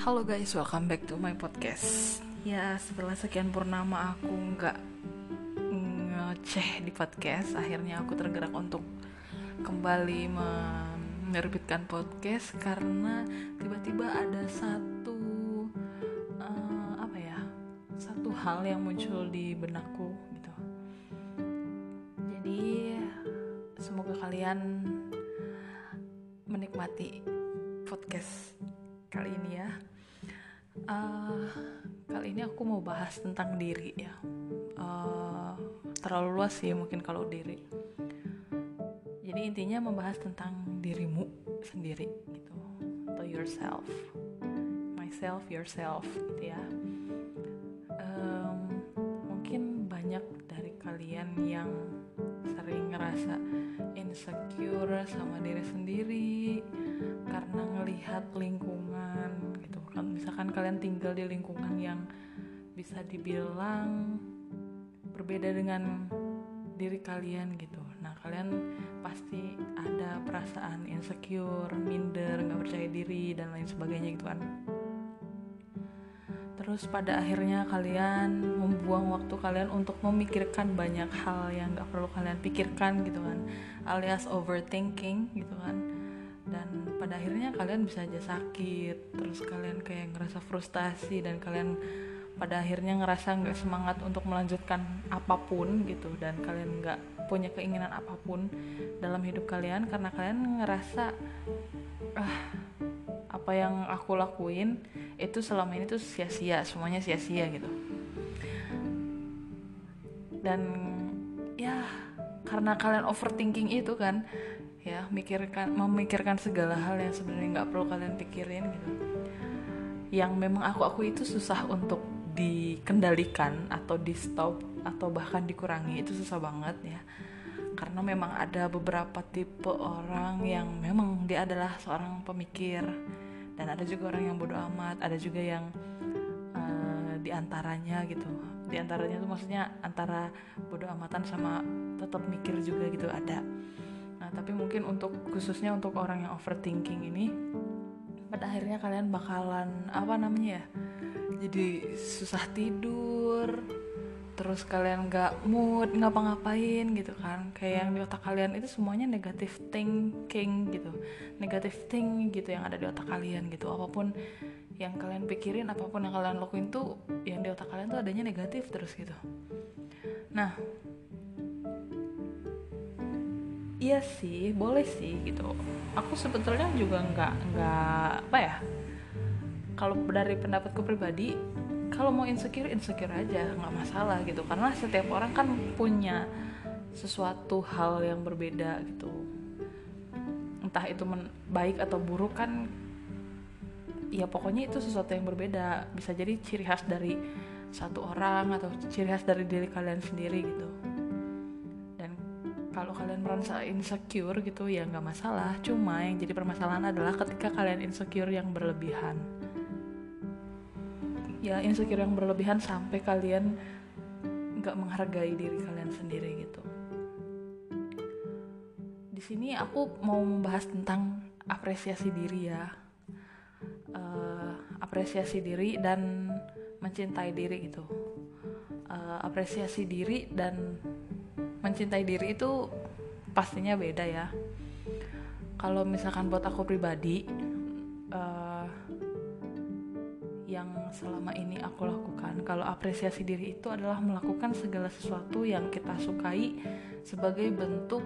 Halo guys, welcome back to my podcast. Ya, setelah sekian purnama aku nggak ngeceh di podcast, akhirnya aku tergerak untuk kembali menerbitkan podcast karena tiba-tiba ada satu uh, apa ya, satu hal yang muncul di benakku gitu. Jadi semoga kalian menikmati podcast kali ini ya. Uh, kali ini aku mau bahas tentang diri ya. Uh, terlalu luas sih mungkin kalau diri. Jadi intinya membahas tentang dirimu sendiri gitu, atau yourself, myself, yourself gitu ya. Um, mungkin banyak dari kalian yang sering ngerasa insecure sama diri sendiri karena ngelihat lingkungan gitu. Kan misalkan kalian tinggal di lingkungan yang bisa dibilang berbeda dengan diri kalian gitu. Nah kalian pasti ada perasaan insecure minder nggak percaya diri dan lain sebagainya gitu kan. Terus pada akhirnya kalian membuang waktu kalian untuk memikirkan banyak hal yang gak perlu kalian pikirkan gitu kan. Alias overthinking gitu kan pada akhirnya kalian bisa aja sakit terus kalian kayak ngerasa frustasi dan kalian pada akhirnya ngerasa nggak semangat untuk melanjutkan apa pun gitu dan kalian nggak punya keinginan apa pun dalam hidup kalian karena kalian ngerasa ah apa yang aku lakuin itu selama ini tuh sia-sia semuanya sia-sia gitu. Dan ya karena kalian overthinking itu kan mikirkan memikirkan segala hal yang sebenarnya nggak perlu kalian pikirin gitu. Yang memang aku aku itu susah untuk dikendalikan atau di stop atau bahkan dikurangi itu susah banget ya. Karena memang ada beberapa tipe orang yang memang dia adalah seorang pemikir. Dan ada juga orang yang bodoh amat ada juga yang uh, di antaranya gitu. Di antaranya tuh maksudnya antara bodoh amatan sama tetap mikir juga gitu ada Tapi mungkin untuk khususnya untuk orang yang overthinking ini pada akhirnya kalian bakalan apa namanya ya? Jadi susah tidur, terus kalian nggak mood ngapa-ngapain gitu kan. Kayak yang di otak kalian itu semuanya negatif thinking gitu. Negatif thing gitu yang ada di otak kalian gitu. Apa pun yang kalian pikirin apa pun yang kalian lakuin tuh yang di otak kalian tuh adanya negatif terus gitu. Nah iya sih boleh sih gitu. Aku sebetulnya juga nggak nggak apa ya kalau dari pendapatku pribadi kalau mau insecure insecure aja nggak masalah gitu. Karena setiap orang kan punya sesuatu hal yang berbeda gitu. Entah itu baik atau buruk kan ya pokoknya itu sesuatu yang berbeda. Bisa jadi ciri khas dari satu orang atau ciri khas dari diri kalian sendiri gitu kalau kalian merasa insecure gitu ya nggak masalah. Cuma yang jadi permasalahan adalah ketika kalian insecure yang berlebihan. Ya insecure yang berlebihan sampai kalian nggak menghargai diri kalian sendiri gitu. Di sini aku mau membahas tentang apresiasi diri ya. Uh, apresiasi diri dan mencintai diri gitu. Uh, apresiasi diri dan mencintai diri itu pastinya beda ya. Kalau misalkan buat aku pribadi uh, yang selama ini aku lakukan kalau apresiasi diri itu adalah melakukan segala sesuatu yang kita sukai sebagai bentuk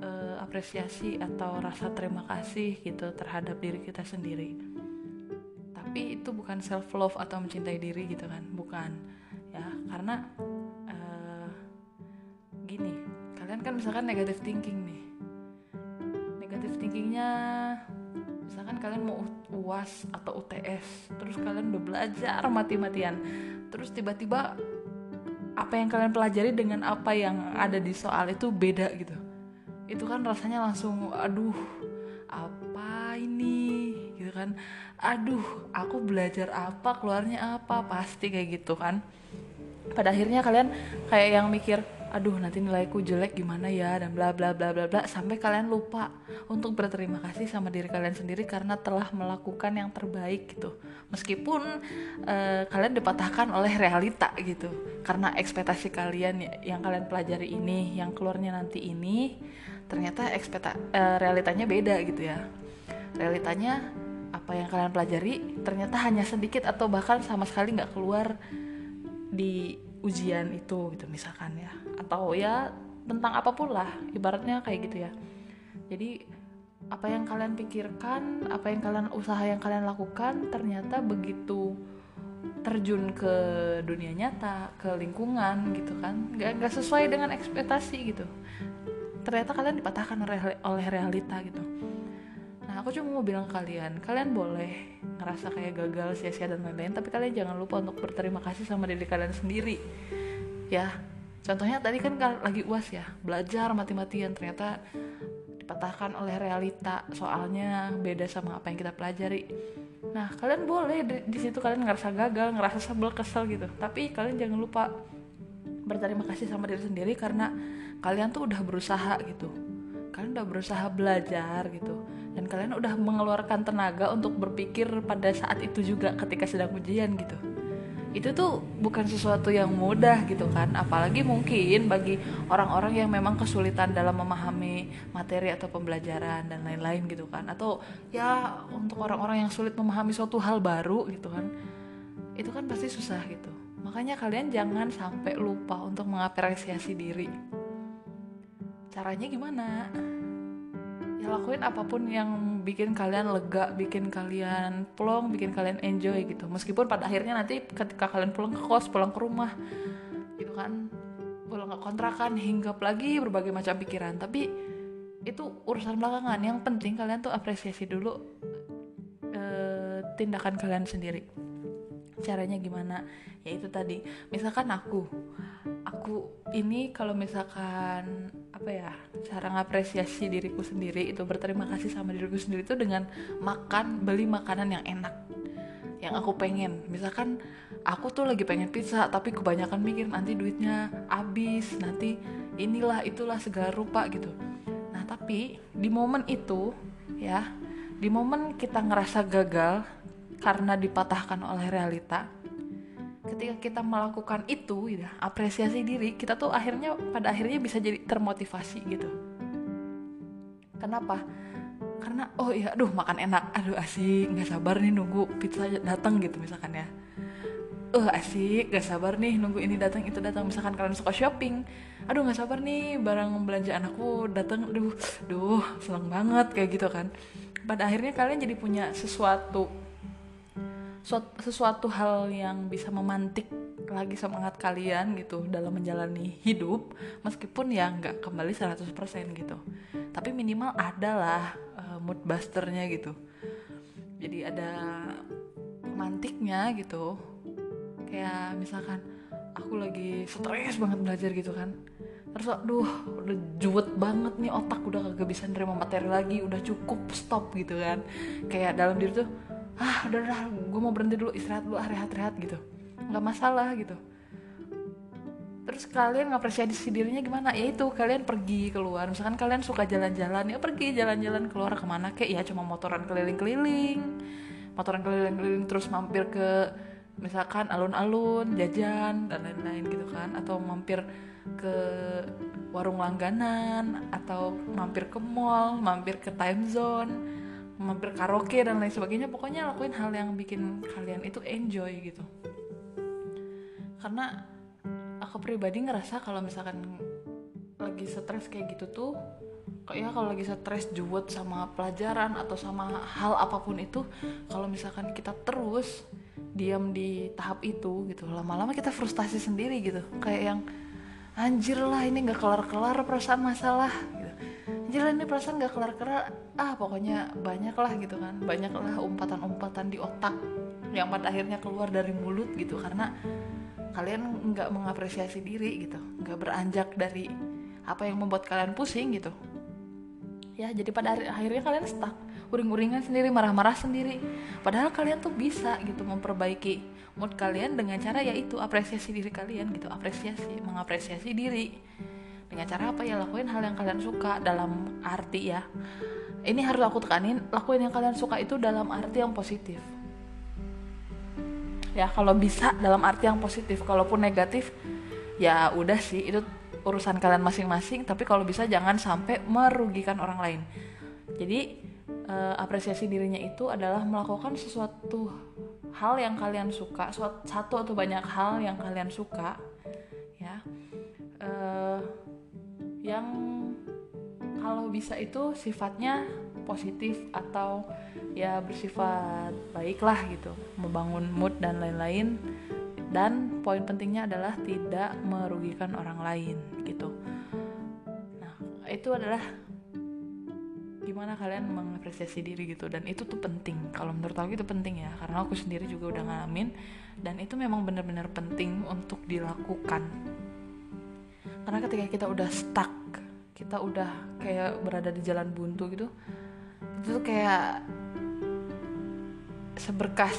uh, apresiasi atau rasa terima kasih gitu terhadap diri kita sendiri. Tapi itu bukan self love atau mencintai diri gitu kan bukan ya. Karena kan misalkan negatif thinking nih. Negatif thinkingnya misalkan kalian mau uas atau UTS terus kalian udah belajar mati-matian terus tiba-tiba apa yang kalian pelajari dengan apa yang ada di soal itu beda gitu. Itu kan rasanya langsung aduh apa ini? Gitu kan. Aduh aku belajar apa keluarnya apa? Pasti kayak gitu kan. Pada akhirnya kalian kayak yang mikir aduh nanti nilaiku jelek gimana ya? dan bla bla bla bla bla sampai kalian lupa untuk berterima kasih sama diri kalian sendiri karena telah melakukan yang terbaik gitu. Meskipun uh, kalian dipatahkan oleh realita gitu. Karena ekspektasi kalian yang kalian pelajari ini yang keluarnya nanti ini ternyata ekspekta uh, realitanya beda gitu ya. Realitanya apa yang kalian pelajari ternyata hanya sedikit atau bahkan sama sekali nggak keluar di ujian itu gitu misalkan ya. Atau ya tentang apa pun lah ibaratnya kayak gitu ya. Jadi apa yang kalian pikirkan apa yang kalian usaha yang kalian lakukan ternyata begitu terjun ke dunia nyata ke lingkungan gitu kan nggak nggak sesuai dengan ekspektasi gitu. Ternyata kalian dipatahkan oleh realita gitu nah aku cuma mau bilang kalian kalian boleh ngerasa kayak gagal sia-sia dan lain-lain tapi kalian jangan lupa untuk berterima kasih sama diri kalian sendiri. Ya contohnya tadi kan lagi uas ya belajar mati-matian ternyata dipatahkan oleh realita soalnya beda sama apa yang kita pelajari. Nah kalian boleh di, di situ kalian ngerasa gagal ngerasa sebel kesel gitu tapi kalian jangan lupa berterima kasih sama diri sendiri karena kalian tuh udah berusaha gitu. Kalian udah berusaha belajar gitu dan kalian udah mengeluarkan tenaga untuk berpikir pada saat itu juga ketika sedang ujian gitu. Itu tuh bukan sesuatu yang mudah gitu kan. Apalagi mungkin bagi orang-orang yang memang kesulitan dalam memahami materi atau pembelajaran dan lain-lain gitu kan. Atau ya untuk orang-orang yang sulit memahami suatu hal baru gitu kan. Itu kan pasti susah gitu. Makanya kalian jangan sampai lupa untuk mengapresiasi diri. Caranya gimana ya lakuin apa pun yang bikin kalian lega, bikin kalian plong, bikin kalian enjoy gitu. Meskipun pada akhirnya nanti ketika kalian pulang ke kos, pulang ke rumah, gitu kan, pulang ke kontrakan, hinggap lagi berbagai macam pikiran. Tapi itu urusan belakangan. Yang penting kalian tuh apresiasi dulu uh, tindakan kalian sendiri. Caranya gimana? Ya itu tadi. Misalkan aku, aku ini kalau misalkan apa ya cara ngapresiasi diriku sendiri itu berterima kasih sama diriku sendiri itu dengan makan beli makanan yang enak yang aku pengen misalkan aku tuh lagi pengen pizza tapi kebanyakan mikir nanti duitnya habis nanti inilah itulah segala rupa gitu nah tapi di momen itu ya di momen kita ngerasa gagal karena dipatahkan oleh realita. Ketika kita melakukan itu ya apresiasi diri kita tuh akhirnya pada akhirnya bisa jadi termotivasi gitu. Kenapa? Karena oh iya aduh makan enak. Aduh asik nggak sabar nih nunggu pizza datang gitu misalkan ya. Uh asik gak sabar nih nunggu ini datang itu datang. Misalkan kalian suka shopping. Aduh nggak sabar nih barang belanjaan aku datang. Aduh duh seneng banget kayak gitu kan. Pada akhirnya kalian jadi punya sesuatu sesuatu hal yang bisa memantik lagi semangat kalian gitu dalam menjalani hidup meskipun ya nggak kembali 100% gitu. Tapi minimal adalah uh, mood busternya gitu. Jadi ada pemantiknya gitu. Kayak misalkan aku lagi stres banget belajar gitu kan. Terus aduh udah juwet banget nih otak udah kagak bisa nerima materi lagi udah cukup stop gitu kan. Kayak dalam diri tuh ah udah udah gue mau berhenti dulu istirahat dulu ah rehat rehat gitu. Nggak masalah gitu. Terus kalian ngapresiasi dirinya gimana? Ya itu kalian pergi keluar. Misalkan kalian suka jalan-jalan ya pergi jalan-jalan keluar ke mana kayak ya cuma motoran keliling-keliling. Motoran keliling-keliling terus mampir ke misalkan alun-alun jajan dan lain-lain gitu kan. Atau mampir ke warung langganan atau mampir ke mall mampir ke time zone mampir karaoke dan lain sebagainya pokoknya lakuin hal yang bikin kalian itu enjoy gitu. Karena aku pribadi ngerasa kalau misalkan lagi stres kayak gitu tuh kok ya kalau lagi stres juwet sama pelajaran atau sama hal apa pun itu kalau misalkan kita terus diam di tahap itu gitu lama-lama kita frustasi sendiri gitu. Kayak yang anjir lah ini nggak kelar-kelar perasaan masalah jalan ini perasaan gak kelar-kelar ah pokoknya banyak lah gitu kan. Banyak lah umpatan-umpatan di otak yang pada akhirnya keluar dari mulut gitu. Karena kalian nggak mengapresiasi diri gitu. Nggak beranjak dari apa yang membuat kalian pusing gitu. Ya jadi pada akhirnya kalian stuck. Uring-uringan sendiri marah-marah sendiri. Padahal kalian tuh bisa gitu memperbaiki mood kalian dengan cara yaitu apresiasi diri kalian gitu. Apresiasi mengapresiasi diri dengan cara apa ya? Lakuin hal yang kalian suka dalam arti ya. Ini harus aku tekanin lakuin yang kalian suka itu dalam arti yang positif. Ya kalau bisa dalam arti yang positif. Kalaupun negatif ya udah sih itu urusan kalian masing-masing. Tapi kalau bisa jangan sampai merugikan orang lain. Jadi uh, apresiasi dirinya itu adalah melakukan sesuatu hal yang kalian suka satu atau banyak hal yang kalian suka ya. Uh, yang kalau bisa itu sifatnya positif atau ya bersifat baiklah gitu membangun mood dan lain-lain. Dan poin pentingnya adalah tidak merugikan orang lain gitu. Nah itu adalah gimana kalian mengapresiasi diri gitu. Dan itu tuh penting. Kalau menurut aku itu penting ya karena aku sendiri juga udah ngalamin. Dan itu memang benar-benar penting untuk dilakukan karena ketika kita udah stuck kita udah kayak berada di jalan buntu gitu itu kayak seberkas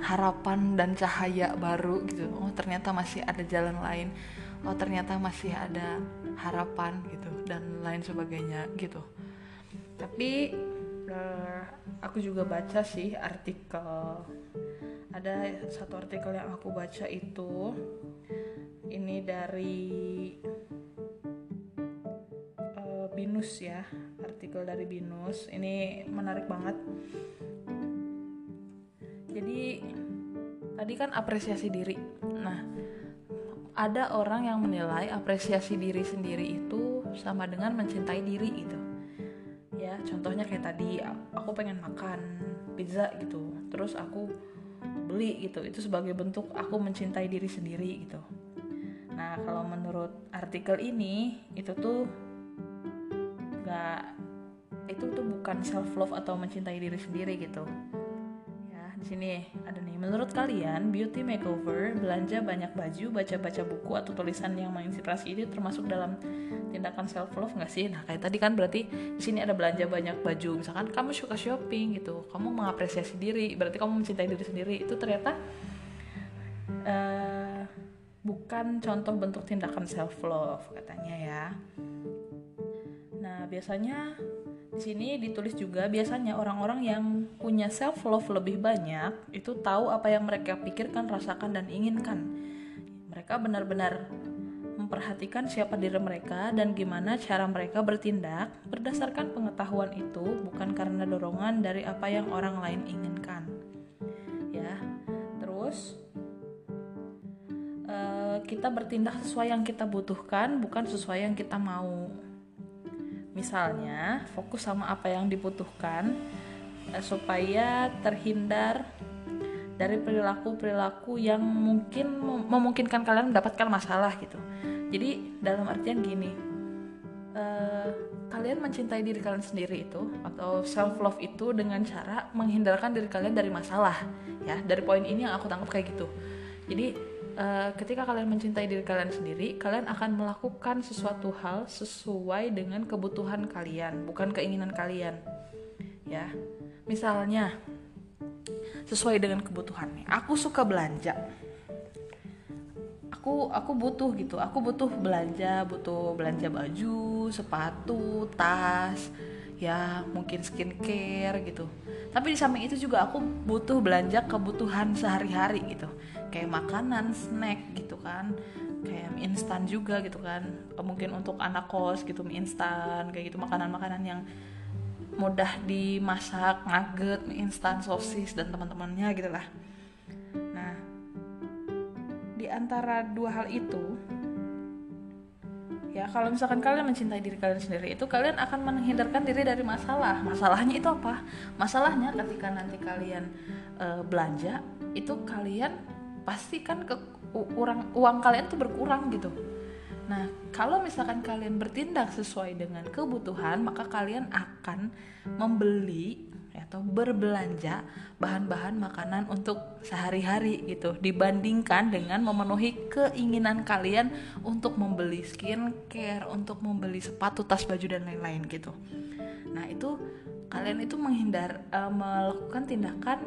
harapan dan cahaya baru gitu. Oh ternyata masih ada jalan lain. Oh ternyata masih ada harapan gitu dan lain sebagainya gitu. Tapi uh, aku juga baca sih artikel. Ada satu artikel yang aku baca itu ini dari Binus ya artikel dari Binus. Ini menarik banget. Jadi tadi kan apresiasi diri. Nah ada orang yang menilai apresiasi diri sendiri itu sama dengan mencintai diri itu ya contohnya kayak tadi aku pengen makan pizza gitu terus aku beli gitu itu sebagai bentuk aku mencintai diri sendiri gitu. Nah kalau menurut artikel ini itu tuh nggak itu tuh bukan self love atau mencintai diri sendiri gitu di sini. Ada nih menurut kalian beauty makeover belanja banyak baju baca baca buku atau tulisan yang menginspirasi ini termasuk dalam tindakan self love nggak sih? Nah kayak tadi kan berarti di sini ada belanja banyak baju. Misalkan kamu suka shopping gitu kamu mengapresiasi diri berarti kamu mencintai diri sendiri. Itu ternyata uh, bukan contoh bentuk tindakan self love katanya ya. Biasanya di sini ditulis juga biasanya orang-orang yang punya self love lebih banyak itu tahu apa yang mereka pikirkan, rasakan dan inginkan. Mereka benar-benar memperhatikan siapa diri mereka dan gimana cara mereka bertindak berdasarkan pengetahuan itu bukan karena dorongan dari apa yang orang lain inginkan. Ya. Terus uh, kita bertindak sesuai yang kita butuhkan bukan sesuai yang kita mau Misalnya, fokus sama apa yang dibutuhkan eh, supaya terhindar dari perilaku-perilaku yang mungkin memungkinkan kalian mendapatkan masalah gitu. Jadi dalam artian gini, uh, kalian mencintai diri kalian sendiri itu atau self love itu dengan cara menghindarkan diri kalian dari masalah ya. Dari poin ini yang aku tangkap kayak gitu. Jadi uh, ketika kalian mencintai diri kalian sendiri, kalian akan melakukan sesuatu hal sesuai dengan kebutuhan kalian, bukan keinginan kalian. Ya, misalnya sesuai dengan kebutuhan. Aku suka belanja. Aku aku butuh gitu. Aku butuh belanja, butuh belanja baju, sepatu, tas, ya mungkin skincare gitu. Tapi di samping itu juga aku butuh belanja kebutuhan sehari-hari gitu. Kayak makanan snack gitu kan. Kayak mie instan juga gitu kan. Mungkin untuk anak kos gitu mie instan kayak gitu. Makanan-makanan yang mudah dimasak nugget mie instan sosis dan teman-temannya gitu lah. Nah di antara dua hal itu ya kalau misalkan kalian mencintai diri kalian sendiri itu kalian akan menghindarkan diri dari masalah. Masalahnya itu apa? Masalahnya ketika nanti kalian uh, belanja itu kalian pasti kan ke uang uang kalian tuh berkurang gitu. Nah kalau misalkan kalian bertindak sesuai dengan kebutuhan maka kalian akan membeli atau berbelanja bahan-bahan makanan untuk sehari-hari gitu dibandingkan dengan memenuhi keinginan kalian untuk membeli skincare, untuk membeli sepatu, tas, baju dan lain-lain gitu. Nah, itu kalian itu menghindar uh, melakukan tindakan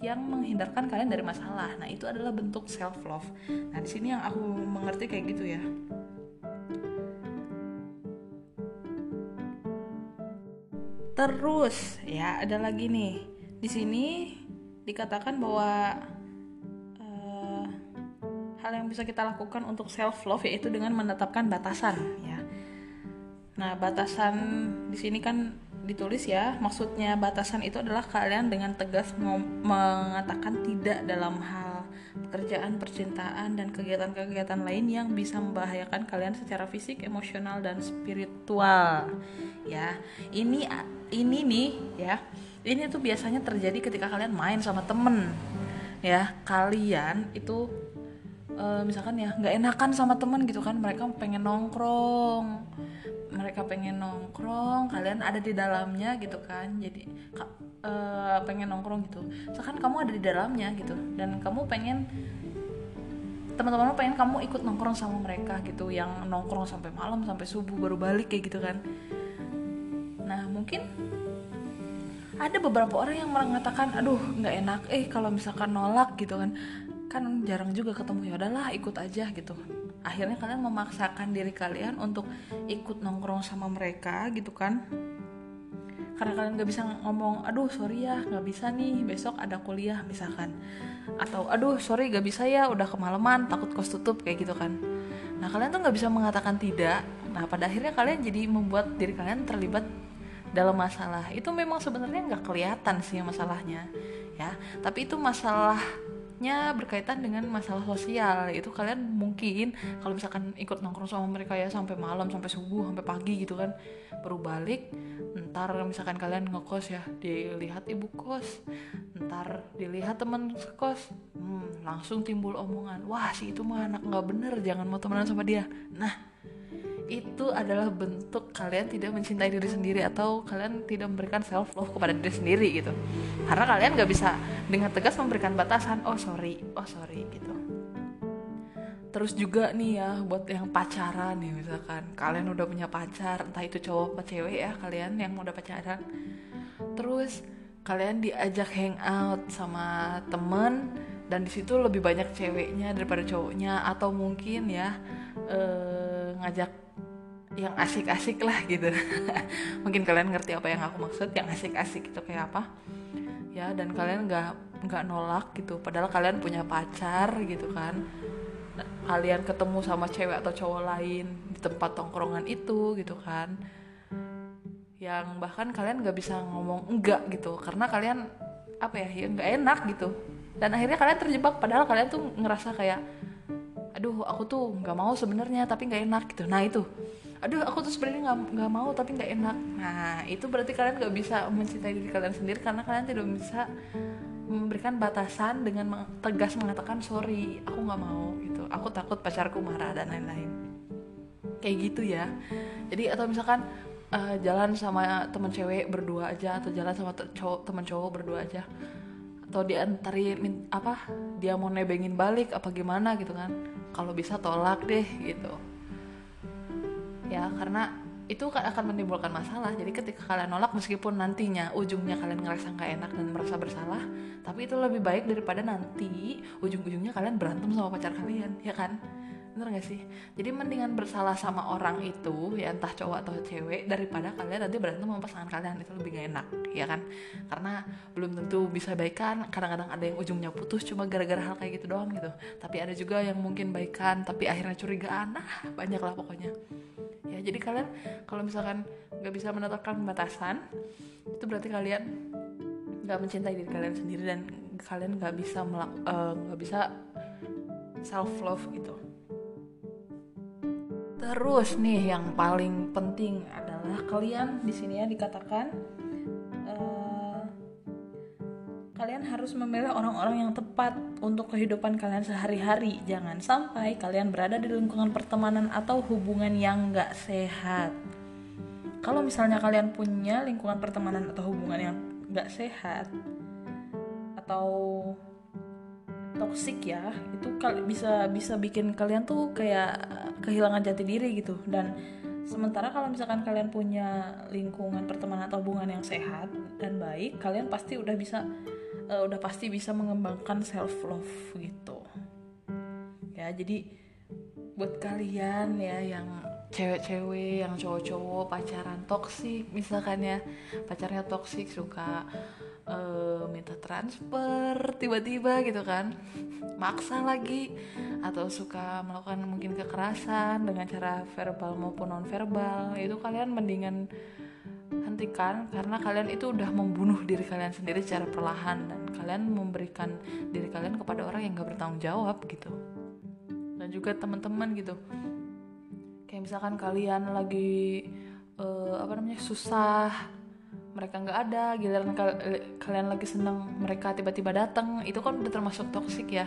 yang menghindarkan kalian dari masalah. Nah, itu adalah bentuk self love. Nah, di sini yang aku mengerti kayak gitu ya. Terus ya ada lagi nih. Di sini dikatakan bahwa uh, hal yang bisa kita lakukan untuk self love yaitu dengan menetapkan batasan ya. Nah, batasan di sini kan ditulis ya maksudnya batasan itu adalah kalian dengan tegas mengatakan tidak dalam hal pekerjaan percintaan dan kegiatan-kegiatan lain yang bisa membahayakan kalian secara fisik emosional dan spiritual. Ya ini ini nih ya ini tuh biasanya terjadi ketika kalian main sama temen. Ya kalian itu uh, misalkan ya nggak enakan sama temen gitu kan mereka pengen nongkrong mereka pengen nongkrong kalian ada di dalamnya gitu kan. Jadi uh, pengen nongkrong gitu. Sekarang kamu ada di dalamnya gitu dan kamu pengen teman-teman pengen kamu ikut nongkrong sama mereka gitu yang nongkrong sampai malam sampai subuh baru balik kayak gitu kan. Nah mungkin ada beberapa orang yang mengatakan aduh nggak enak eh kalau misalkan nolak gitu kan. Kan jarang juga ketemu ya udahlah ikut aja gitu akhirnya kalian memaksakan diri kalian untuk ikut nongkrong sama mereka gitu kan? Karena kalian gak bisa ngomong aduh sorry ya gak bisa nih besok ada kuliah misalkan. Atau aduh sorry gak bisa ya udah kemalaman takut kos tutup kayak gitu kan. Nah kalian tuh gak bisa mengatakan tidak. Nah pada akhirnya kalian jadi membuat diri kalian terlibat dalam masalah. Itu memang sebenarnya nggak kelihatan sih masalahnya ya. Tapi itu masalah nya berkaitan dengan masalah sosial. Itu kalian mungkin kalau misalkan ikut nongkrong sama mereka ya sampai malam sampai subuh sampai pagi gitu kan baru balik ntar misalkan kalian ngekos ya dilihat ibu kos ntar dilihat teman sekos hmm, langsung timbul omongan wah si itu mah anak nggak bener jangan mau temenan sama dia. Nah itu adalah bentuk kalian tidak mencintai diri sendiri atau kalian tidak memberikan self love kepada diri sendiri gitu. Karena kalian gak bisa dengan tegas memberikan batasan oh sorry oh sorry gitu. Terus juga nih ya buat yang pacaran nih misalkan kalian udah punya pacar entah itu cowok atau cewek ya kalian yang udah pacaran. Terus kalian diajak hangout sama temen dan di situ lebih banyak ceweknya daripada cowoknya atau mungkin ya eh, ngajak yang asik-asik lah gitu. Mungkin kalian ngerti apa yang aku maksud yang asik-asik itu kayak apa. Ya dan kalian nggak nggak nolak gitu. Padahal kalian punya pacar gitu kan. Kalian ketemu sama cewek atau cowok lain di tempat tongkrongan itu gitu kan. Yang bahkan kalian nggak bisa ngomong enggak gitu. Karena kalian apa ya ya nggak enak gitu. Dan akhirnya kalian terjebak. Padahal kalian tuh ngerasa kayak aduh aku tuh nggak mau sebenarnya tapi nggak enak gitu. Nah itu aduh aku tuh sebenarnya nggak nggak mau tapi nggak enak. Nah itu berarti kalian nggak bisa mencintai diri kalian sendiri karena kalian tidak bisa memberikan batasan dengan tegas mengatakan sorry aku nggak mau gitu. Aku takut pacarku marah dan lain-lain. Kayak gitu ya. Jadi atau misalkan uh, jalan sama teman cewek berdua aja atau jalan sama cowok teman cowok berdua aja atau diantarin apa dia mau nebengin balik apa gimana gitu kan. Kalau bisa tolak deh gitu ya karena itu akan menimbulkan masalah. Jadi ketika kalian nolak meskipun nantinya ujungnya kalian ngerasa nggak enak dan merasa bersalah tapi itu lebih baik daripada nanti ujung-ujungnya kalian berantem sama pacar kalian ya kan bener gak sih? Jadi mendingan bersalah sama orang itu ya entah cowok atau cewek daripada kalian nanti berantem sama pasangan kalian. Itu lebih gak enak ya kan? Karena belum tentu bisa baikan. Kadang-kadang ada yang ujungnya putus cuma gara-gara hal kayak gitu doang gitu. Tapi ada juga yang mungkin baikan tapi akhirnya curigaan. Nah banyak lah pokoknya. Ya jadi kalian kalau misalkan nggak bisa menetapkan batasan itu berarti kalian nggak mencintai diri kalian sendiri dan kalian nggak bisa eh, nggak uh, bisa self love gitu terus nih yang paling penting adalah kalian di sini ya dikatakan kalian harus memilih orang-orang yang tepat untuk kehidupan kalian sehari-hari. Jangan sampai kalian berada di lingkungan pertemanan atau hubungan yang gak sehat. Kalau misalnya kalian punya lingkungan pertemanan atau hubungan yang gak sehat atau toksik ya, itu bisa bisa bikin kalian tuh kayak kehilangan jati diri gitu. Dan sementara kalau misalkan kalian punya lingkungan pertemanan atau hubungan yang sehat dan baik kalian pasti udah bisa uh, udah pasti bisa mengembangkan self love gitu. Ya jadi buat kalian ya yang cewek-cewek yang cowok-cowok pacaran toksik misalkan ya. Pacarnya toksik suka uh, minta transfer tiba-tiba gitu kan. Maksa lagi. Atau suka melakukan mungkin kekerasan dengan cara verbal maupun non verbal itu kalian mendingan hentikan karena kalian itu udah membunuh diri kalian sendiri secara perlahan. Dan kalian memberikan diri kalian kepada orang yang gak bertanggung jawab gitu. Dan juga teman-teman gitu. Kayak misalkan kalian lagi uh, apa namanya susah mereka nggak ada giliran kal kalian lagi seneng mereka tiba-tiba datang itu kan udah termasuk toksik ya.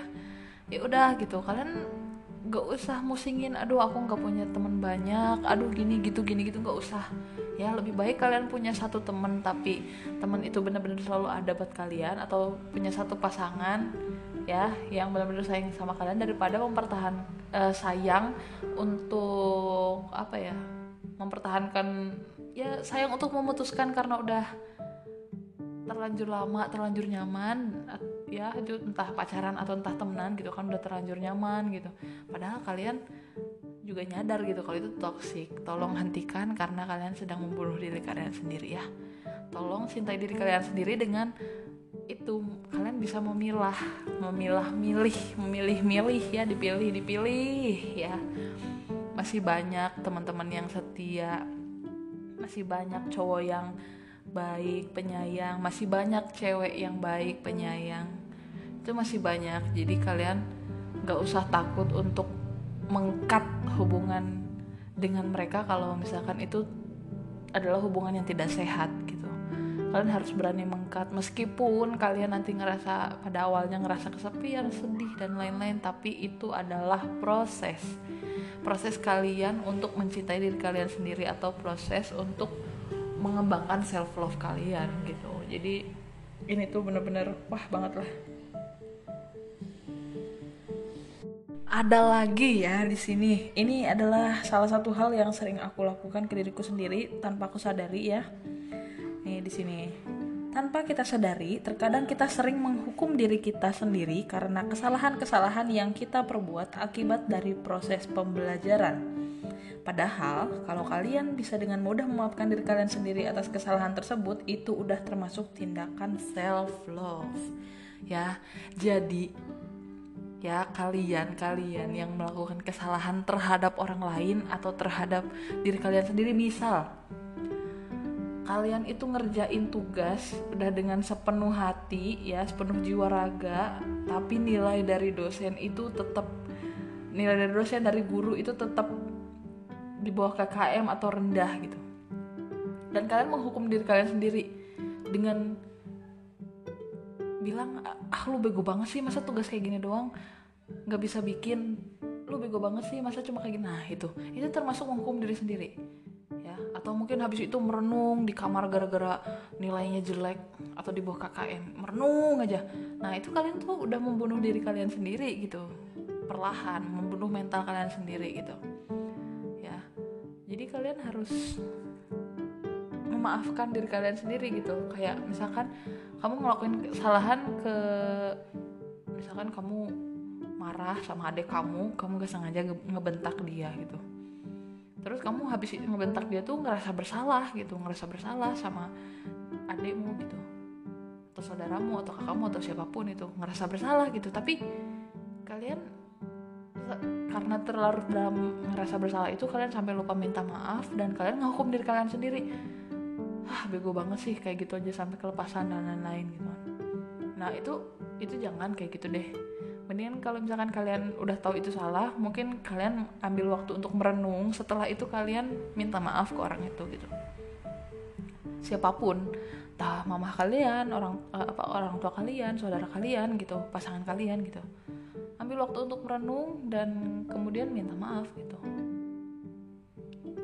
Ya udah gitu kalian nggak usah musingin aduh aku nggak punya teman banyak aduh gini gitu gini gitu nggak usah. Ya lebih baik kalian punya satu teman tapi teman itu benar-benar selalu ada buat kalian atau punya satu pasangan ya yang benar-benar sayang sama kalian daripada mempertahan uh, sayang untuk apa ya mempertahankan ya sayang untuk memutuskan karena udah terlanjur lama terlanjur nyaman ya entah pacaran atau entah temenan gitu kan udah terlanjur nyaman gitu. Padahal kalian juga nyadar gitu kalau itu toksik tolong hentikan karena kalian sedang membunuh diri kalian sendiri ya. Tolong cintai diri kalian sendiri dengan itu. Kalian bisa memilah memilah milih memilih milih ya dipilih dipilih ya. Masih banyak teman-teman yang setia masih banyak cowok yang baik penyayang. Masih banyak cewek yang baik penyayang. Itu masih banyak. Jadi kalian gak usah takut untuk mengkat hubungan dengan mereka kalau misalkan itu adalah hubungan yang tidak sehat gitu. Kalian harus berani mengkat meskipun kalian nanti ngerasa pada awalnya ngerasa kesepian sedih dan lain-lain tapi itu adalah proses proses kalian untuk mencintai diri kalian sendiri atau proses untuk mengembangkan self love kalian gitu jadi ini tuh bener-bener wah banget lah ada lagi ya di sini. Ini adalah salah satu hal yang sering aku lakukan ke diriku sendiri tanpa aku sadari ya nih di sini. Tanpa kita sadari, terkadang kita sering menghukum diri kita sendiri karena kesalahan-kesalahan yang kita perbuat akibat dari proses pembelajaran. Padahal, kalau kalian bisa dengan mudah memaafkan diri kalian sendiri atas kesalahan tersebut, itu udah termasuk tindakan self-love. Ya, jadi ya kalian-kalian yang melakukan kesalahan terhadap orang lain atau terhadap diri kalian sendiri misal kalian itu ngerjain tugas udah dengan sepenuh hati ya sepenuh jiwa raga tapi nilai dari dosen itu tetap nilai dari dosen dari guru itu tetap di bawah KKM atau rendah gitu. Dan kalian menghukum diri kalian sendiri dengan bilang ah lu bego banget sih masa tugas kayak gini doang? Nggak bisa bikin. Lu bego banget sih masa cuma kayak gini? Nah itu. Itu termasuk menghukum diri sendiri atau mungkin habis itu merenung di kamar gara-gara nilainya jelek atau di bawah KKM merenung aja. Nah itu kalian tuh udah membunuh diri kalian sendiri gitu. Perlahan membunuh mental kalian sendiri gitu. Ya. Jadi kalian harus memaafkan diri kalian sendiri gitu. Kayak misalkan kamu ngelakuin kesalahan ke misalkan kamu marah sama adik kamu kamu gak sengaja ngebentak dia gitu terus kamu habis ngebentak dia tuh ngerasa bersalah gitu ngerasa bersalah sama adikmu gitu. Atau saudaramu atau kakakmu atau siapa pun itu. Ngerasa bersalah gitu. Tapi kalian karena terlarut dalam ngerasa bersalah itu kalian sampai lupa minta maaf dan kalian ngahukum diri kalian sendiri. Ah bego banget sih kayak gitu aja sampai kelepasan dan lain-lain gitu nah itu itu jangan kayak gitu deh mendingan kalau misalkan kalian udah tahu itu salah mungkin kalian ambil waktu untuk merenung. Setelah itu kalian minta maaf ke orang itu gitu. Siapa pun. Tah mama kalian orang uh, apa orang tua kalian saudara kalian gitu. Pasangan kalian gitu. Ambil waktu untuk merenung dan kemudian minta maaf gitu.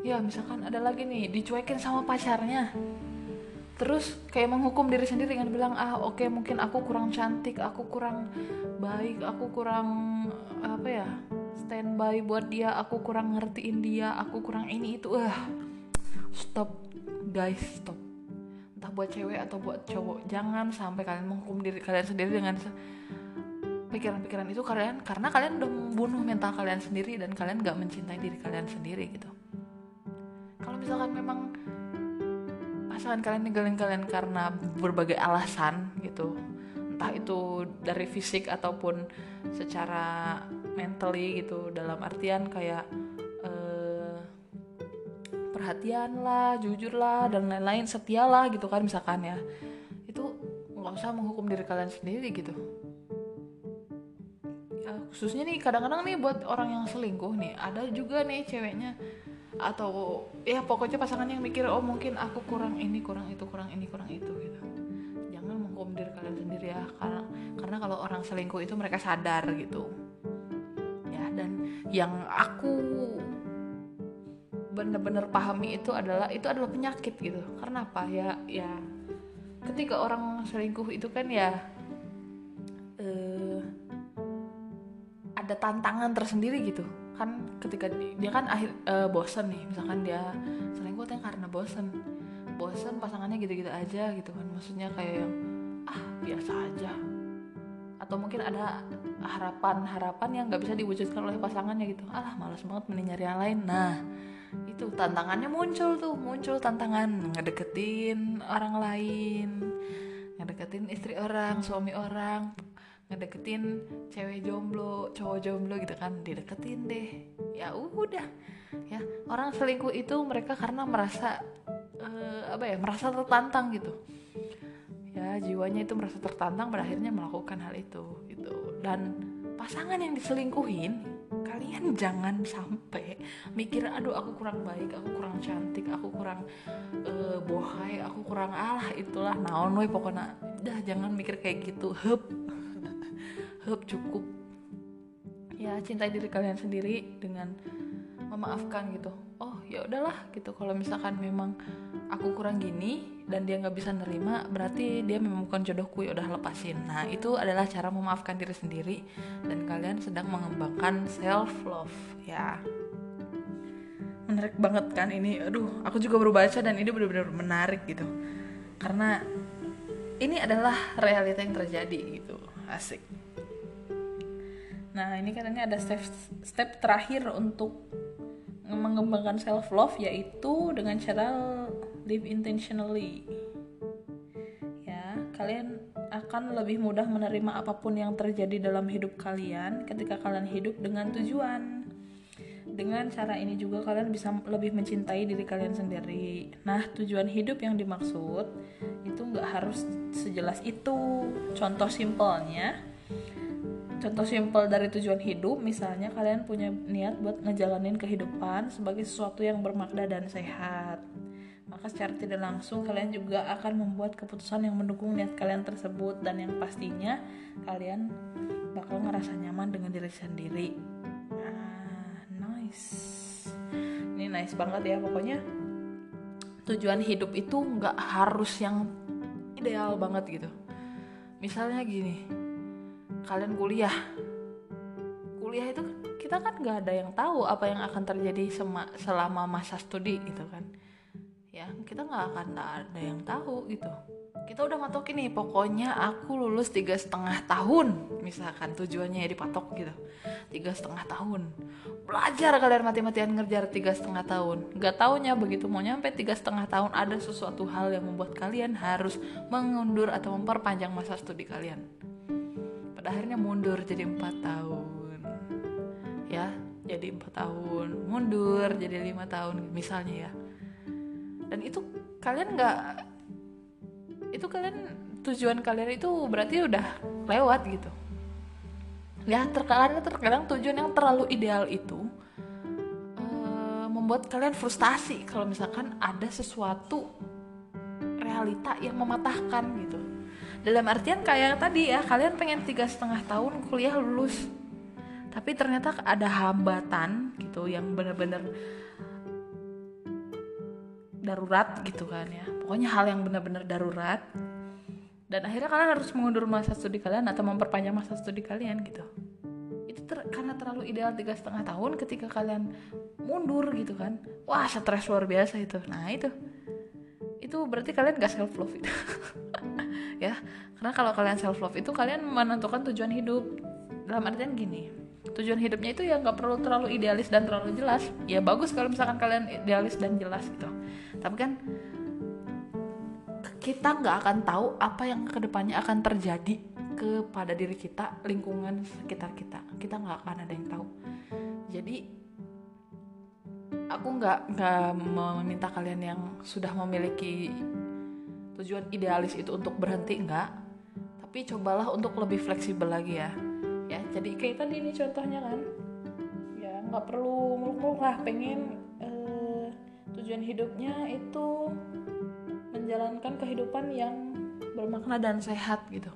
Ya misalkan ada lagi nih dicuekin sama pacarnya terus kayak menghukum diri sendiri dengan bilang ah oke okay, mungkin aku kurang cantik aku kurang baik aku kurang apa ya standby buat dia aku kurang ngertiin dia aku kurang ini itu. Ah stop guys stop. Entah buat cewek atau buat cowok jangan sampai kalian menghukum diri kalian sendiri dengan pikiran-pikiran itu kalian karena kalian udah membunuh mental kalian sendiri dan kalian gak mencintai diri kalian sendiri gitu. Kalau misalkan memang pasangan kalian ninggalin kalian karena berbagai alasan gitu. Entah itu dari fisik ataupun secara mentally gitu. Dalam artian kayak uh, perhatian lah jujur lah dan lain-lain setia lah gitu kan misalkan ya. Itu nggak usah menghukum diri kalian sendiri gitu. Ya, khususnya nih kadang-kadang nih buat orang yang selingkuh nih ada juga nih ceweknya atau ya pokoknya pasangan yang mikir oh mungkin aku kurang ini kurang itu kurang ini kurang itu gitu. Menghukum diri kalian sendiri ya karena karena kalau orang selingkuh itu mereka sadar gitu. Ya dan yang aku bener-bener pahami itu adalah itu adalah penyakit gitu. Karena apa? Ya ya ketika orang selingkuh itu kan ya eh, ada tantangan tersendiri gitu kan ketika dia kan akhir eh, bosen nih misalkan dia selingkuh kan karena bosen bosen pasangannya gitu-gitu aja gitu kan maksudnya kayak yang ah biasa aja. Atau mungkin ada harapan-harapan yang nggak bisa diwujudkan oleh pasangannya gitu. Alah malas banget mending nyari yang lain. Nah itu tantangannya muncul tuh muncul tantangan ngedeketin orang lain ngedeketin istri orang suami orang ngedeketin cewek jomblo cowok jomblo gitu kan. Dideketin deh. Ya udah. Ya orang selingkuh itu mereka karena merasa uh, apa ya merasa tertantang gitu. Ya jiwanya itu merasa tertantang pada akhirnya melakukan hal itu gitu. Dan pasangan yang diselingkuhin kalian jangan sampai mikir aduh aku kurang baik aku kurang cantik aku kurang uh, bohai aku kurang alah itulah naon we pokoknya. Dah jangan mikir kayak gitu. Hup hup cukup. Ya cintai diri kalian sendiri dengan memaafkan gitu. Oh ya udahlah gitu. Kalau misalkan memang aku kurang gini dan dia nggak bisa nerima berarti dia memang bukan jodohku. Ya udah lepasin. Nah itu adalah cara memaafkan diri sendiri dan kalian sedang mengembangkan self love ya. Menarik banget kan ini. Aduh aku juga baru baca dan ini benar-benar menarik gitu. Karena ini adalah realita yang terjadi gitu. Asik nah ini katanya ada step step terakhir untuk mengembangkan self love yaitu dengan cara live intentionally. Ya kalian akan lebih mudah menerima apa pun yang terjadi dalam hidup kalian ketika kalian hidup dengan tujuan. Dengan cara ini juga kalian bisa lebih mencintai diri kalian sendiri. Nah tujuan hidup yang dimaksud itu nggak harus sejelas itu. Contoh simpelnya contoh simpel dari tujuan hidup misalnya kalian punya niat buat ngejalanin kehidupan sebagai sesuatu yang bermakna dan sehat. Maka secara tidak langsung kalian juga akan membuat keputusan yang mendukung niat kalian tersebut dan yang pastinya kalian bakal ngerasa nyaman dengan diri sendiri. Ah nice. Ini nice banget ya pokoknya tujuan hidup itu nggak harus yang ideal banget gitu. Misalnya gini kalian kuliah. Kuliah itu kita kan nggak ada yang tahu apa yang akan terjadi selama masa studi gitu kan. Ya kita nggak akan ada yang tahu gitu. Kita udah matokin nih pokoknya aku lulus tiga setengah tahun misalkan tujuannya ya dipatok gitu. Tiga setengah tahun. Belajar kalian mati-matian ngerjar tiga setengah tahun. Nggak taunya begitu mau nyampe tiga setengah tahun ada sesuatu hal yang membuat kalian harus mengundur atau memperpanjang masa studi kalian pada akhirnya mundur jadi empat tahun. Ya jadi empat tahun. Mundur jadi lima tahun misalnya ya. Dan itu kalian nggak itu kalian tujuan kalian itu berarti udah lewat gitu. Ya terkadang terkadang tujuan yang terlalu ideal itu uh, membuat kalian frustasi kalau misalkan ada sesuatu realita yang mematahkan gitu dalam artian kayak tadi ya kalian pengen tiga setengah tahun kuliah lulus tapi ternyata ada hambatan gitu yang bener-bener darurat gitu kan ya. Pokoknya hal yang benar-benar darurat. Dan akhirnya kalian harus mengundur masa studi kalian atau memperpanjang masa studi kalian gitu. Itu ter karena terlalu ideal tiga setengah tahun ketika kalian mundur gitu kan. Wah stres luar biasa itu. Nah itu. Itu berarti kalian gak self love itu ya. Karena kalau kalian self love itu kalian menentukan tujuan hidup. Dalam artian gini tujuan hidupnya itu ya nggak perlu terlalu idealis dan terlalu jelas. Ya bagus kalau misalkan kalian idealis dan jelas gitu. Tapi kan kita nggak akan tahu apa yang ke depannya akan terjadi kepada diri kita lingkungan sekitar kita. Kita nggak akan ada yang tahu. Jadi aku nggak nggak meminta kalian yang sudah memiliki tujuan idealis itu untuk berhenti nggak tapi cobalah untuk lebih fleksibel lagi ya. Ya jadi kayak tadi ini contohnya kan. Ya nggak perlu muluk-muluk lah pengen eh, tujuan hidupnya itu menjalankan kehidupan yang bermakna dan sehat gitu.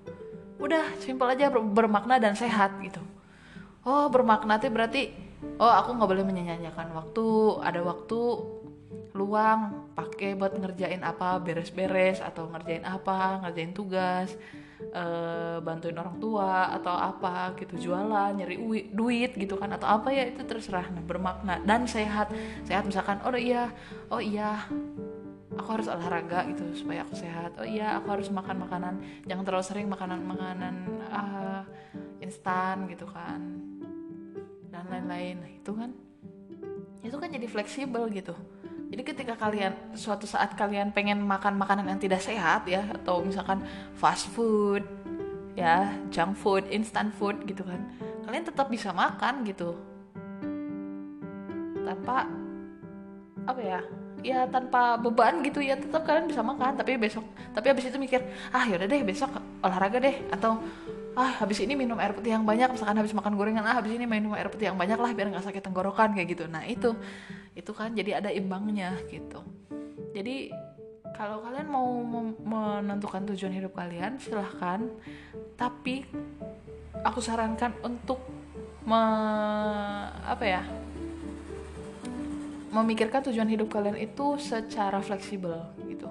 Udah simpel aja bermakna dan sehat gitu. Oh bermakna itu berarti oh aku nggak boleh menyanyikan waktu ada waktu luang pakai buat ngerjain apa beres-beres atau ngerjain apa ngerjain tugas uh, bantuin orang tua atau apa gitu jualan nyari duit gitu kan atau apa ya itu terserah. Nah bermakna dan sehat. Sehat misalkan oh iya oh iya aku harus olahraga gitu supaya aku sehat. Oh iya aku harus makan makanan jangan terlalu sering makanan makanan uh, instan gitu kan dan lain-lain. Nah, itu kan itu kan jadi fleksibel gitu jadi ketika kalian suatu saat kalian pengen makan makanan yang tidak sehat ya atau misalkan fast food ya junk food instant food gitu kan kalian tetap bisa makan gitu. Tanpa apa ya ya tanpa beban gitu ya tetap kalian bisa makan tapi besok tapi habis itu mikir ah yaudah deh besok olahraga deh atau ah habis ini minum air putih yang banyak misalkan habis makan gorengan ah habis ini minum air putih yang banyak lah biar nggak sakit tenggorokan kayak gitu. Nah itu itu kan jadi ada imbangnya gitu. Jadi kalau kalian mau menentukan tujuan hidup kalian silahkan. Tapi aku sarankan untuk me, apa ya memikirkan tujuan hidup kalian itu secara fleksibel gitu.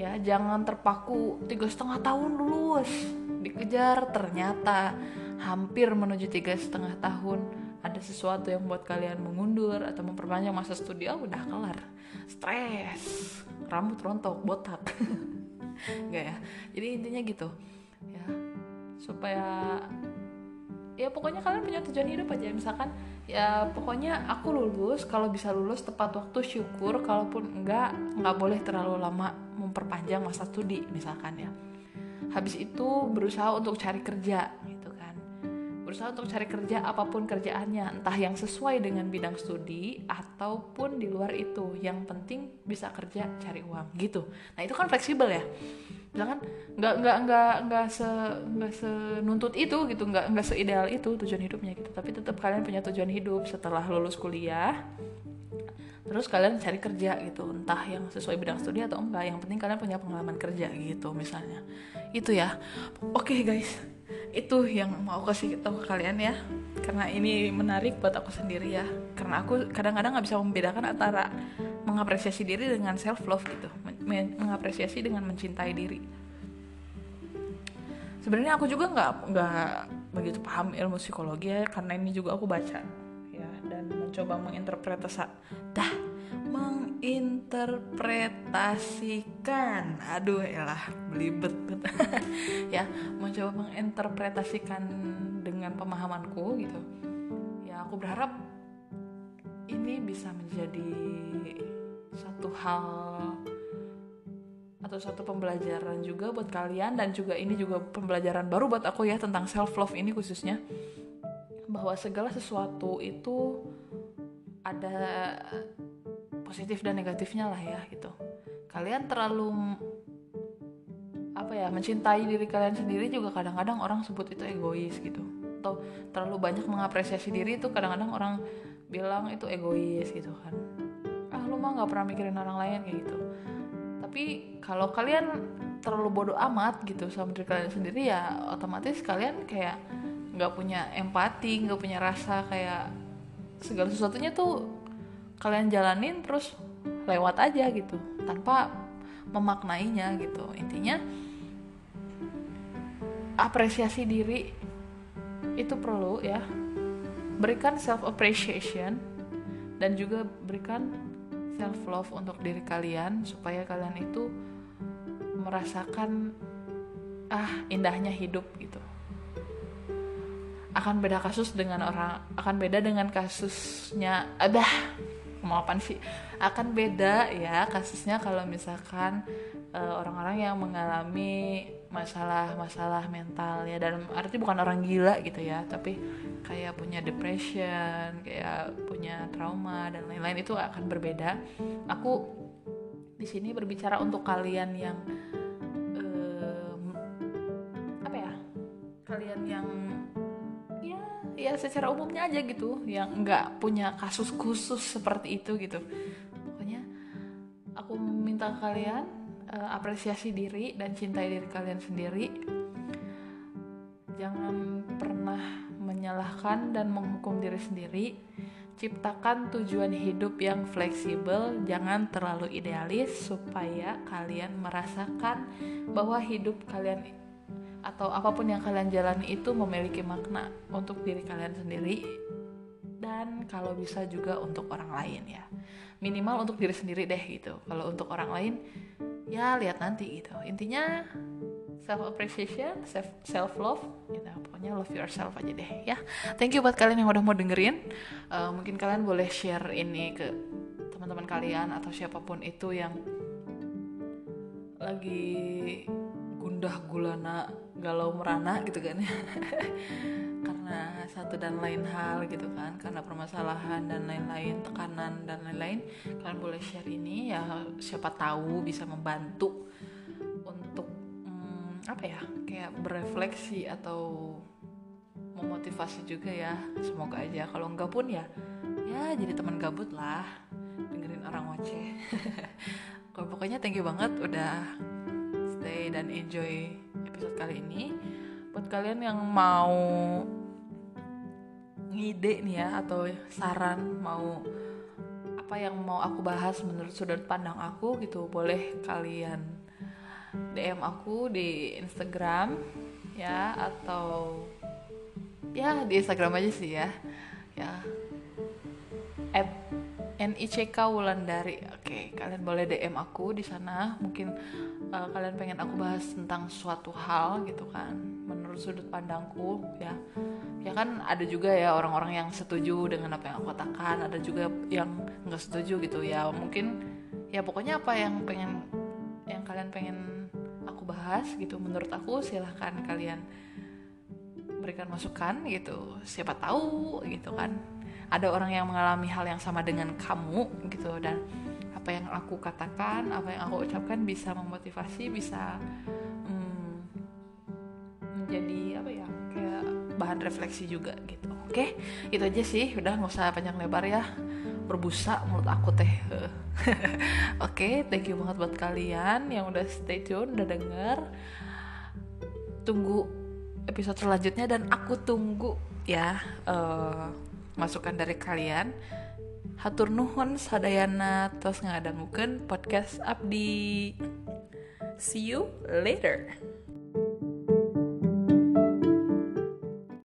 Ya jangan terpaku tiga setengah tahun lulus dikejar ternyata hampir menuju tiga setengah tahun ada sesuatu yang buat kalian mengundur atau memperpanjang masa studi oh udah kelar. Stres. Rambut rontok botak. Enggak ya? Jadi intinya gitu. Ya. Supaya ya pokoknya kalian punya tujuan hidup aja. Misalkan ya pokoknya aku lulus kalau bisa lulus tepat waktu syukur. Kalaupun enggak nggak boleh terlalu lama memperpanjang masa studi misalkan ya. Habis itu berusaha untuk cari kerja berusaha untuk cari kerja apa pun kerjaannya entah yang sesuai dengan bidang studi ataupun di luar itu. Yang penting bisa kerja cari uang gitu. Nah itu kan fleksibel ya. Misalkan nggak nggak nggak nggak se nggak senuntut itu gitu. Nggak nggak seideal itu tujuan hidupnya gitu. Tapi tetap kalian punya tujuan hidup setelah lulus kuliah. Terus kalian cari kerja gitu. Entah yang sesuai bidang studi atau enggak. Yang penting kalian punya pengalaman kerja gitu misalnya. Itu ya. Oke okay, guys itu yang mau aku kasih tahu ke kalian ya. Karena ini menarik buat aku sendiri ya. Karena aku kadang-kadang nggak bisa membedakan antara mengapresiasi diri dengan self love gitu mengapresiasi dengan mencintai diri. Sebenarnya aku juga nggak nggak begitu paham ilmu psikologi ya. Karena ini juga aku baca ya dan mencoba menginterpretasi. Dah menginterpretasikan. Aduh elah belibet. Ya mencoba menginterpretasikan dengan pemahamanku gitu. Ya aku berharap ini bisa menjadi satu hal atau satu pembelajaran juga buat kalian dan juga ini juga pembelajaran baru buat aku ya tentang self love ini khususnya. Bahwa segala sesuatu itu ada positif dan negatifnya lah ya gitu. Kalian terlalu apa ya mencintai diri kalian sendiri juga kadang-kadang orang sebut itu egois gitu. Atau terlalu banyak mengapresiasi diri itu kadang-kadang orang bilang itu egois gitu kan. Ah lu mah nggak pernah mikirin orang lain kayak gitu. Tapi kalau kalian terlalu bodoh amat gitu sama diri kalian sendiri ya otomatis kalian kayak nggak punya empati nggak punya rasa kayak segala sesuatunya tuh kalian jalanin terus lewat aja gitu tanpa memaknainya gitu. Intinya apresiasi diri itu perlu ya. Berikan self appreciation dan juga berikan self love untuk diri kalian supaya kalian itu merasakan ah indahnya hidup gitu. Akan beda kasus dengan orang akan beda dengan kasusnya ada mau apa sih? Akan beda ya kasusnya kalau misalkan eh, orang-orang uh, yang mengalami masalah-masalah mental ya. Dan arti bukan orang gila gitu ya tapi kayak punya depression kayak punya trauma dan lain-lain itu akan berbeda. Aku di sini berbicara untuk kalian yang um, apa ya? Kalian yang ya secara umumnya aja gitu yang nggak punya kasus khusus seperti itu gitu pokoknya aku minta kalian uh, apresiasi diri dan cintai diri kalian sendiri. Jangan pernah menyalahkan dan menghukum diri sendiri. Ciptakan tujuan hidup yang fleksibel, jangan terlalu idealis supaya kalian merasakan bahwa hidup kalian atau apa pun yang kalian jalani itu memiliki makna untuk diri kalian sendiri dan kalau bisa juga untuk orang lain ya. Minimal untuk diri sendiri deh gitu. Kalau untuk orang lain ya lihat nanti gitu. Intinya self appreciation self self love gitu. Pokoknya love yourself aja deh ya. Thank you buat kalian yang udah mau dengerin. Uh, mungkin kalian boleh share ini ke teman-teman kalian atau siapa pun itu yang lagi gundah gulana galau merana gitu kan. Ya karena satu dan lain hal gitu kan karena permasalahan dan lain-lain tekanan dan lain-lain kalian boleh share ini ya siapa tahu bisa membantu untuk hmm, apa ya kayak berefleksi atau memotivasi juga ya. Semoga aja kalau enggak pun ya ya jadi teman gabut lah dengerin orang ngoceh pokoknya thank you banget udah stay dan enjoy episode kali ini buat kalian yang mau ngide nih ya atau saran mau apa yang mau aku bahas menurut sudut pandang aku gitu boleh kalian DM aku di Instagram ya atau ya di Instagram aja sih ya ya at NICK Wulandari. Oke, kalian boleh DM aku di sana. Mungkin uh, kalian pengen aku bahas tentang suatu hal gitu kan, menurut sudut pandangku ya. Ya kan ada juga ya orang-orang yang setuju dengan apa yang aku katakan, ada juga yang nggak setuju gitu ya. Mungkin ya pokoknya apa yang pengen yang kalian pengen aku bahas gitu menurut aku silahkan kalian berikan masukan gitu. Siapa tahu gitu kan ada orang yang mengalami hal yang sama dengan kamu gitu dan apa yang aku katakan apa yang aku ucapkan bisa memotivasi bisa hmm, menjadi apa ya kayak bahan refleksi juga gitu. Oke itu aja sih. Udah nggak usah panjang lebar ya. Berbusa menurut aku teh. Oke okay, thank you banget buat kalian yang udah stay tune udah denger. Tunggu episode selanjutnya dan aku tunggu ya uh, masukan dari kalian hatur nuhun sadayana tos ngadangukeun podcast abdi. See you later